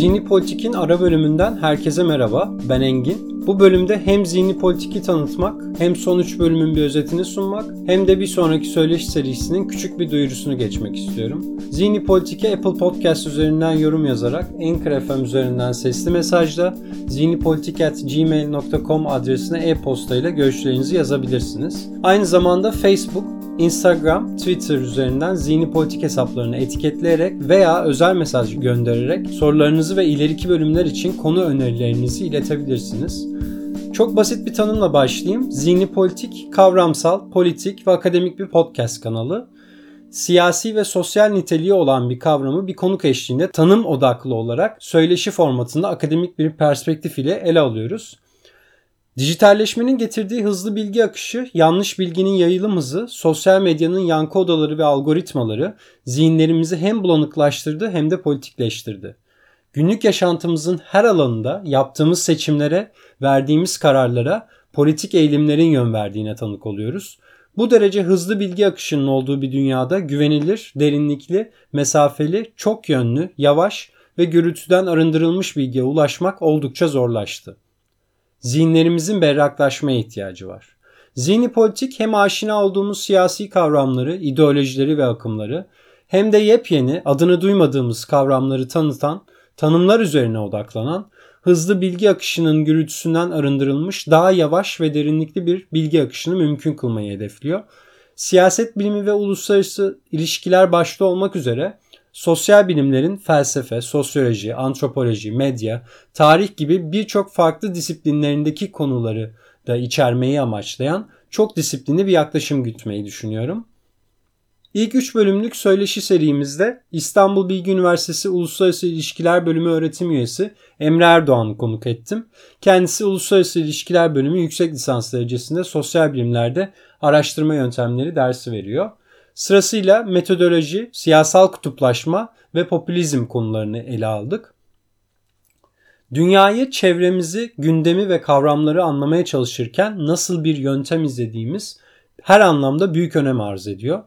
Zihni Politik'in ara bölümünden herkese merhaba. Ben Engin. Bu bölümde hem Zihni Politik'i tanıtmak, hem son 3 bölümün bir özetini sunmak, hem de bir sonraki söyleşi serisinin küçük bir duyurusunu geçmek istiyorum. Zihni Politik'e Apple Podcast üzerinden yorum yazarak, Anchor FM üzerinden sesli mesajla, zihnipolitik.gmail.com adresine e-posta ile görüşlerinizi yazabilirsiniz. Aynı zamanda Facebook, Instagram, Twitter üzerinden zihni politik hesaplarını etiketleyerek veya özel mesaj göndererek sorularınızı ve ileriki bölümler için konu önerilerinizi iletebilirsiniz. Çok basit bir tanımla başlayayım. Zihni Politik, kavramsal, politik ve akademik bir podcast kanalı. Siyasi ve sosyal niteliği olan bir kavramı bir konuk eşliğinde tanım odaklı olarak söyleşi formatında akademik bir perspektif ile ele alıyoruz. Dijitalleşmenin getirdiği hızlı bilgi akışı, yanlış bilginin yayılım hızı, sosyal medyanın yankı odaları ve algoritmaları zihinlerimizi hem bulanıklaştırdı hem de politikleştirdi. Günlük yaşantımızın her alanında yaptığımız seçimlere, verdiğimiz kararlara politik eğilimlerin yön verdiğine tanık oluyoruz. Bu derece hızlı bilgi akışının olduğu bir dünyada güvenilir, derinlikli, mesafeli, çok yönlü, yavaş ve gürültüden arındırılmış bilgiye ulaşmak oldukça zorlaştı zihinlerimizin berraklaşmaya ihtiyacı var. Zihni politik hem aşina olduğumuz siyasi kavramları, ideolojileri ve akımları hem de yepyeni adını duymadığımız kavramları tanıtan, tanımlar üzerine odaklanan, hızlı bilgi akışının gürültüsünden arındırılmış daha yavaş ve derinlikli bir bilgi akışını mümkün kılmayı hedefliyor. Siyaset bilimi ve uluslararası ilişkiler başta olmak üzere sosyal bilimlerin felsefe, sosyoloji, antropoloji, medya, tarih gibi birçok farklı disiplinlerindeki konuları da içermeyi amaçlayan çok disiplinli bir yaklaşım gütmeyi düşünüyorum. İlk 3 bölümlük söyleşi serimizde İstanbul Bilgi Üniversitesi Uluslararası İlişkiler Bölümü öğretim üyesi Emre Erdoğan'ı konuk ettim. Kendisi Uluslararası İlişkiler Bölümü yüksek lisans derecesinde sosyal bilimlerde araştırma yöntemleri dersi veriyor. Sırasıyla metodoloji, siyasal kutuplaşma ve popülizm konularını ele aldık. Dünyayı, çevremizi, gündemi ve kavramları anlamaya çalışırken nasıl bir yöntem izlediğimiz her anlamda büyük önem arz ediyor.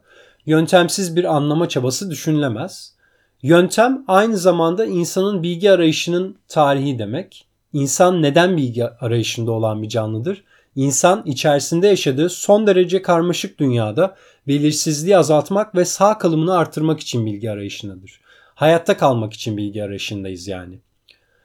Yöntemsiz bir anlama çabası düşünülemez. Yöntem aynı zamanda insanın bilgi arayışının tarihi demek. İnsan neden bilgi arayışında olan bir canlıdır? İnsan içerisinde yaşadığı son derece karmaşık dünyada belirsizliği azaltmak ve sağ kalımını artırmak için bilgi arayışındadır. Hayatta kalmak için bilgi arayışındayız yani.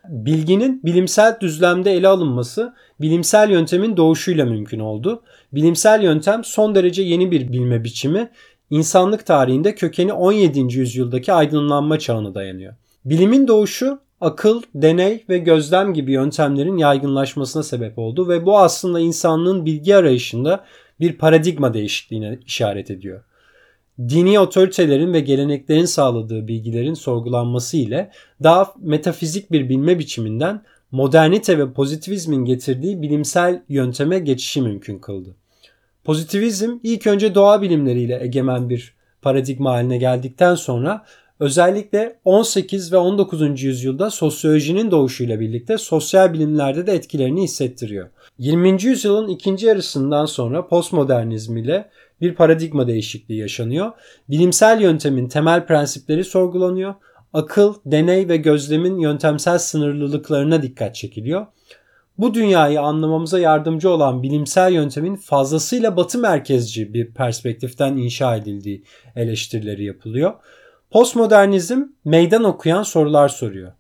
Bilginin bilimsel düzlemde ele alınması bilimsel yöntemin doğuşuyla mümkün oldu. Bilimsel yöntem son derece yeni bir bilme biçimi. İnsanlık tarihinde kökeni 17. yüzyıldaki aydınlanma çağına dayanıyor. Bilimin doğuşu akıl, deney ve gözlem gibi yöntemlerin yaygınlaşmasına sebep oldu ve bu aslında insanlığın bilgi arayışında bir paradigma değişikliğine işaret ediyor. Dini otoritelerin ve geleneklerin sağladığı bilgilerin sorgulanması ile daha metafizik bir bilme biçiminden modernite ve pozitivizmin getirdiği bilimsel yönteme geçişi mümkün kıldı. Pozitivizm ilk önce doğa bilimleriyle egemen bir paradigma haline geldikten sonra özellikle 18 ve 19. yüzyılda sosyolojinin doğuşuyla birlikte sosyal bilimlerde de etkilerini hissettiriyor. 20. yüzyılın ikinci yarısından sonra postmodernizm ile bir paradigma değişikliği yaşanıyor. Bilimsel yöntemin temel prensipleri sorgulanıyor. Akıl, deney ve gözlemin yöntemsel sınırlılıklarına dikkat çekiliyor. Bu dünyayı anlamamıza yardımcı olan bilimsel yöntemin fazlasıyla batı merkezci bir perspektiften inşa edildiği eleştirileri yapılıyor. Postmodernizm meydan okuyan sorular soruyor.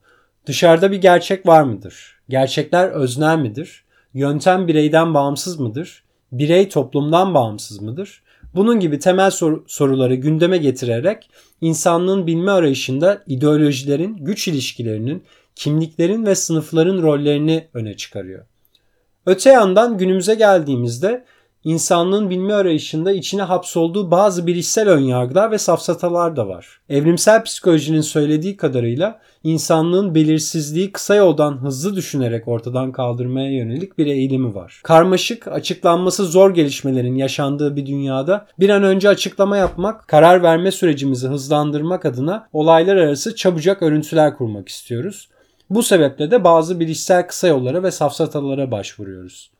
Dışarıda bir gerçek var mıdır? Gerçekler öznel midir? Yöntem bireyden bağımsız mıdır? Birey toplumdan bağımsız mıdır? Bunun gibi temel sor- soruları gündeme getirerek insanlığın bilme arayışında ideolojilerin, güç ilişkilerinin, kimliklerin ve sınıfların rollerini öne çıkarıyor. Öte yandan günümüze geldiğimizde insanlığın bilme arayışında içine hapsolduğu bazı bilişsel önyargılar ve safsatalar da var. Evrimsel psikolojinin söylediği kadarıyla insanlığın belirsizliği kısa yoldan hızlı düşünerek ortadan kaldırmaya yönelik bir eğilimi var. Karmaşık, açıklanması zor gelişmelerin yaşandığı bir dünyada bir an önce açıklama yapmak, karar verme sürecimizi hızlandırmak adına olaylar arası çabucak örüntüler kurmak istiyoruz. Bu sebeple de bazı bilişsel kısa yollara ve safsatalara başvuruyoruz.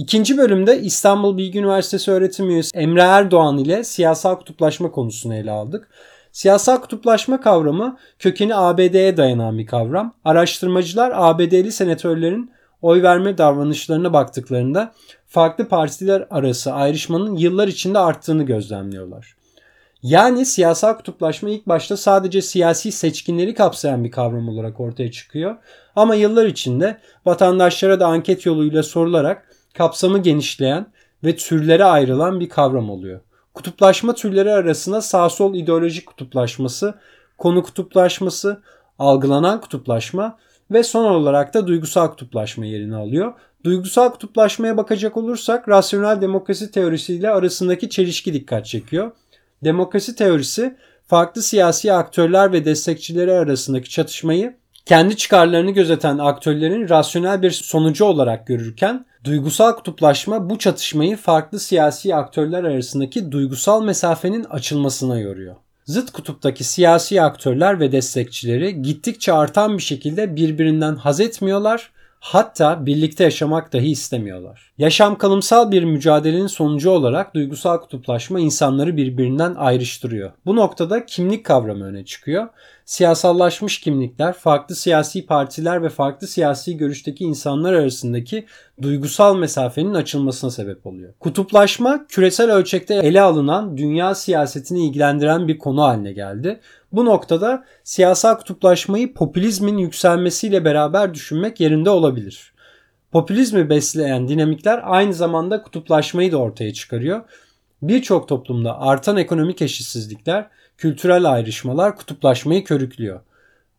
İkinci bölümde İstanbul Bilgi Üniversitesi öğretim üyesi Emre Erdoğan ile siyasal kutuplaşma konusunu ele aldık. Siyasal kutuplaşma kavramı kökeni ABD'ye dayanan bir kavram. Araştırmacılar ABD'li senatörlerin oy verme davranışlarına baktıklarında farklı partiler arası ayrışmanın yıllar içinde arttığını gözlemliyorlar. Yani siyasal kutuplaşma ilk başta sadece siyasi seçkinleri kapsayan bir kavram olarak ortaya çıkıyor. Ama yıllar içinde vatandaşlara da anket yoluyla sorularak kapsamı genişleyen ve türlere ayrılan bir kavram oluyor. Kutuplaşma türleri arasında sağ sol ideolojik kutuplaşması, konu kutuplaşması, algılanan kutuplaşma ve son olarak da duygusal kutuplaşma yerini alıyor. Duygusal kutuplaşmaya bakacak olursak rasyonel demokrasi teorisiyle arasındaki çelişki dikkat çekiyor. Demokrasi teorisi farklı siyasi aktörler ve destekçileri arasındaki çatışmayı kendi çıkarlarını gözeten aktörlerin rasyonel bir sonucu olarak görürken duygusal kutuplaşma bu çatışmayı farklı siyasi aktörler arasındaki duygusal mesafenin açılmasına yoruyor. Zıt kutuptaki siyasi aktörler ve destekçileri gittikçe artan bir şekilde birbirinden haz etmiyorlar Hatta birlikte yaşamak dahi istemiyorlar. Yaşam kalımsal bir mücadelenin sonucu olarak duygusal kutuplaşma insanları birbirinden ayrıştırıyor. Bu noktada kimlik kavramı öne çıkıyor. Siyasallaşmış kimlikler, farklı siyasi partiler ve farklı siyasi görüşteki insanlar arasındaki duygusal mesafenin açılmasına sebep oluyor. Kutuplaşma küresel ölçekte ele alınan dünya siyasetini ilgilendiren bir konu haline geldi. Bu noktada siyasal kutuplaşmayı popülizmin yükselmesiyle beraber düşünmek yerinde olabilir. Popülizmi besleyen dinamikler aynı zamanda kutuplaşmayı da ortaya çıkarıyor. Birçok toplumda artan ekonomik eşitsizlikler, kültürel ayrışmalar kutuplaşmayı körüklüyor.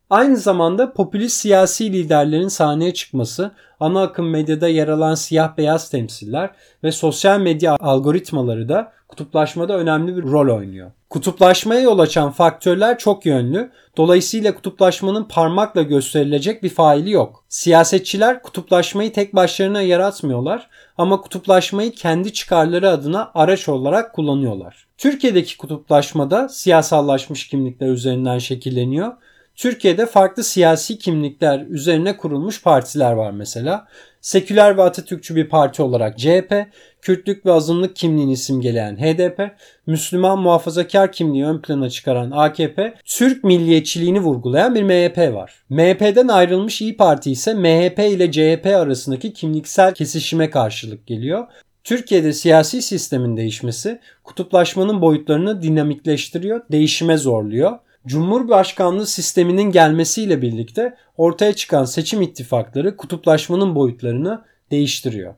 Aynı zamanda popülist siyasi liderlerin sahneye çıkması, ana akım medyada yer alan siyah beyaz temsiller ve sosyal medya algoritmaları da kutuplaşmada önemli bir rol oynuyor. Kutuplaşmaya yol açan faktörler çok yönlü. Dolayısıyla kutuplaşmanın parmakla gösterilecek bir faili yok. Siyasetçiler kutuplaşmayı tek başlarına yaratmıyorlar ama kutuplaşmayı kendi çıkarları adına araç olarak kullanıyorlar. Türkiye'deki kutuplaşmada siyasallaşmış kimlikler üzerinden şekilleniyor Türkiye'de farklı siyasi kimlikler üzerine kurulmuş partiler var mesela. Seküler ve Atatürkçü bir parti olarak CHP, Kürtlük ve azınlık kimliğini simgeleyen HDP, Müslüman muhafazakar kimliği ön plana çıkaran AKP, Türk milliyetçiliğini vurgulayan bir MHP var. MHP'den ayrılmış İyi Parti ise MHP ile CHP arasındaki kimliksel kesişime karşılık geliyor. Türkiye'de siyasi sistemin değişmesi kutuplaşmanın boyutlarını dinamikleştiriyor, değişime zorluyor. Cumhurbaşkanlığı sisteminin gelmesiyle birlikte ortaya çıkan seçim ittifakları kutuplaşmanın boyutlarını değiştiriyor.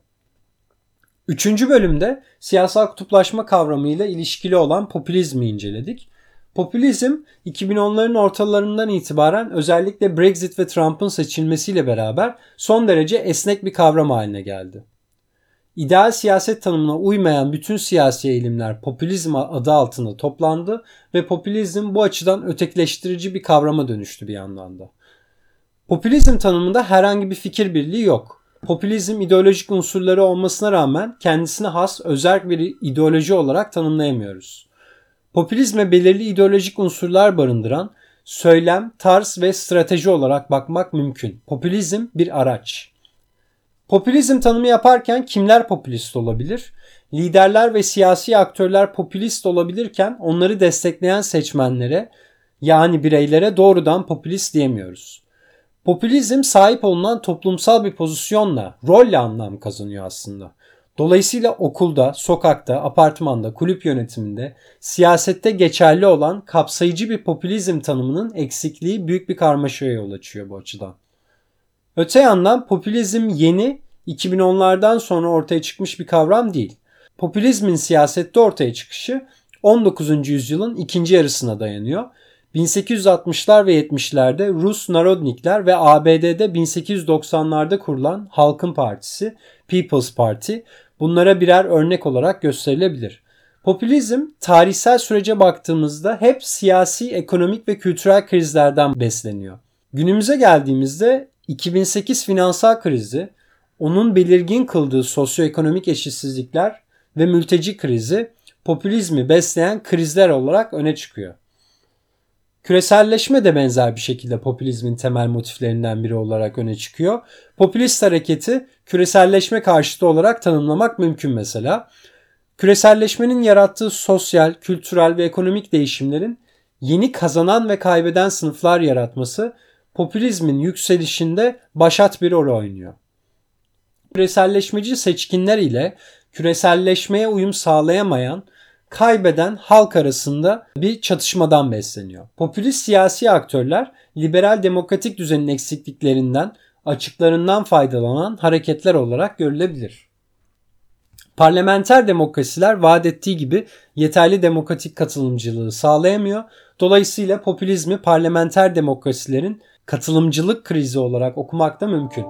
Üçüncü bölümde siyasal kutuplaşma kavramıyla ilişkili olan popülizmi inceledik. Popülizm 2010'ların ortalarından itibaren özellikle Brexit ve Trump'ın seçilmesiyle beraber son derece esnek bir kavram haline geldi. İdeal siyaset tanımına uymayan bütün siyasi eğilimler popülizm adı altında toplandı ve popülizm bu açıdan ötekileştirici bir kavrama dönüştü bir yandan da. Popülizm tanımında herhangi bir fikir birliği yok. Popülizm ideolojik unsurları olmasına rağmen kendisine has özel bir ideoloji olarak tanımlayamıyoruz. Popülizme belirli ideolojik unsurlar barındıran söylem, tarz ve strateji olarak bakmak mümkün. Popülizm bir araç. Popülizm tanımı yaparken kimler popülist olabilir? Liderler ve siyasi aktörler popülist olabilirken onları destekleyen seçmenlere yani bireylere doğrudan popülist diyemiyoruz. Popülizm sahip olunan toplumsal bir pozisyonla, rolle anlam kazanıyor aslında. Dolayısıyla okulda, sokakta, apartmanda, kulüp yönetiminde, siyasette geçerli olan kapsayıcı bir popülizm tanımının eksikliği büyük bir karmaşaya yol açıyor bu açıdan. Öte yandan popülizm yeni 2010'lardan sonra ortaya çıkmış bir kavram değil. Popülizmin siyasette ortaya çıkışı 19. yüzyılın ikinci yarısına dayanıyor. 1860'lar ve 70'lerde Rus Narodnikler ve ABD'de 1890'larda kurulan Halkın Partisi, People's Party bunlara birer örnek olarak gösterilebilir. Popülizm tarihsel sürece baktığımızda hep siyasi, ekonomik ve kültürel krizlerden besleniyor. Günümüze geldiğimizde 2008 finansal krizi, onun belirgin kıldığı sosyoekonomik eşitsizlikler ve mülteci krizi popülizmi besleyen krizler olarak öne çıkıyor. Küreselleşme de benzer bir şekilde popülizmin temel motiflerinden biri olarak öne çıkıyor. Popülist hareketi küreselleşme karşıtı olarak tanımlamak mümkün mesela. Küreselleşmenin yarattığı sosyal, kültürel ve ekonomik değişimlerin yeni kazanan ve kaybeden sınıflar yaratması popülizmin yükselişinde başat bir rol oynuyor. Küreselleşmeci seçkinler ile küreselleşmeye uyum sağlayamayan kaybeden halk arasında bir çatışmadan besleniyor. Popülist siyasi aktörler liberal demokratik düzenin eksikliklerinden, açıklarından faydalanan hareketler olarak görülebilir. Parlamenter demokrasiler vaat ettiği gibi yeterli demokratik katılımcılığı sağlayamıyor. Dolayısıyla popülizmi parlamenter demokrasilerin katılımcılık krizi olarak okumak da mümkün.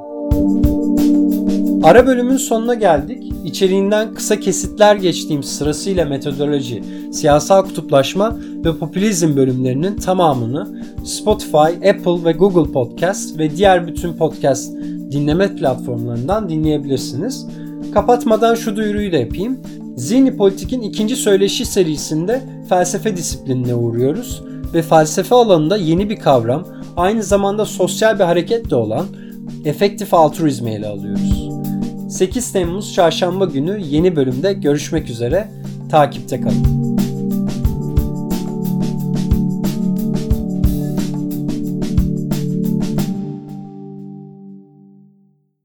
Ara bölümün sonuna geldik. İçeriğinden kısa kesitler geçtiğim sırasıyla metodoloji, siyasal kutuplaşma ve popülizm bölümlerinin tamamını Spotify, Apple ve Google Podcast ve diğer bütün podcast dinleme platformlarından dinleyebilirsiniz. Kapatmadan şu duyuruyu da yapayım. Zihni Politik'in ikinci söyleşi serisinde felsefe disiplinine uğruyoruz ve felsefe alanında yeni bir kavram, aynı zamanda sosyal bir hareket de olan efektif altruizmi ele alıyoruz. 8 Temmuz çarşamba günü yeni bölümde görüşmek üzere. Takipte kalın.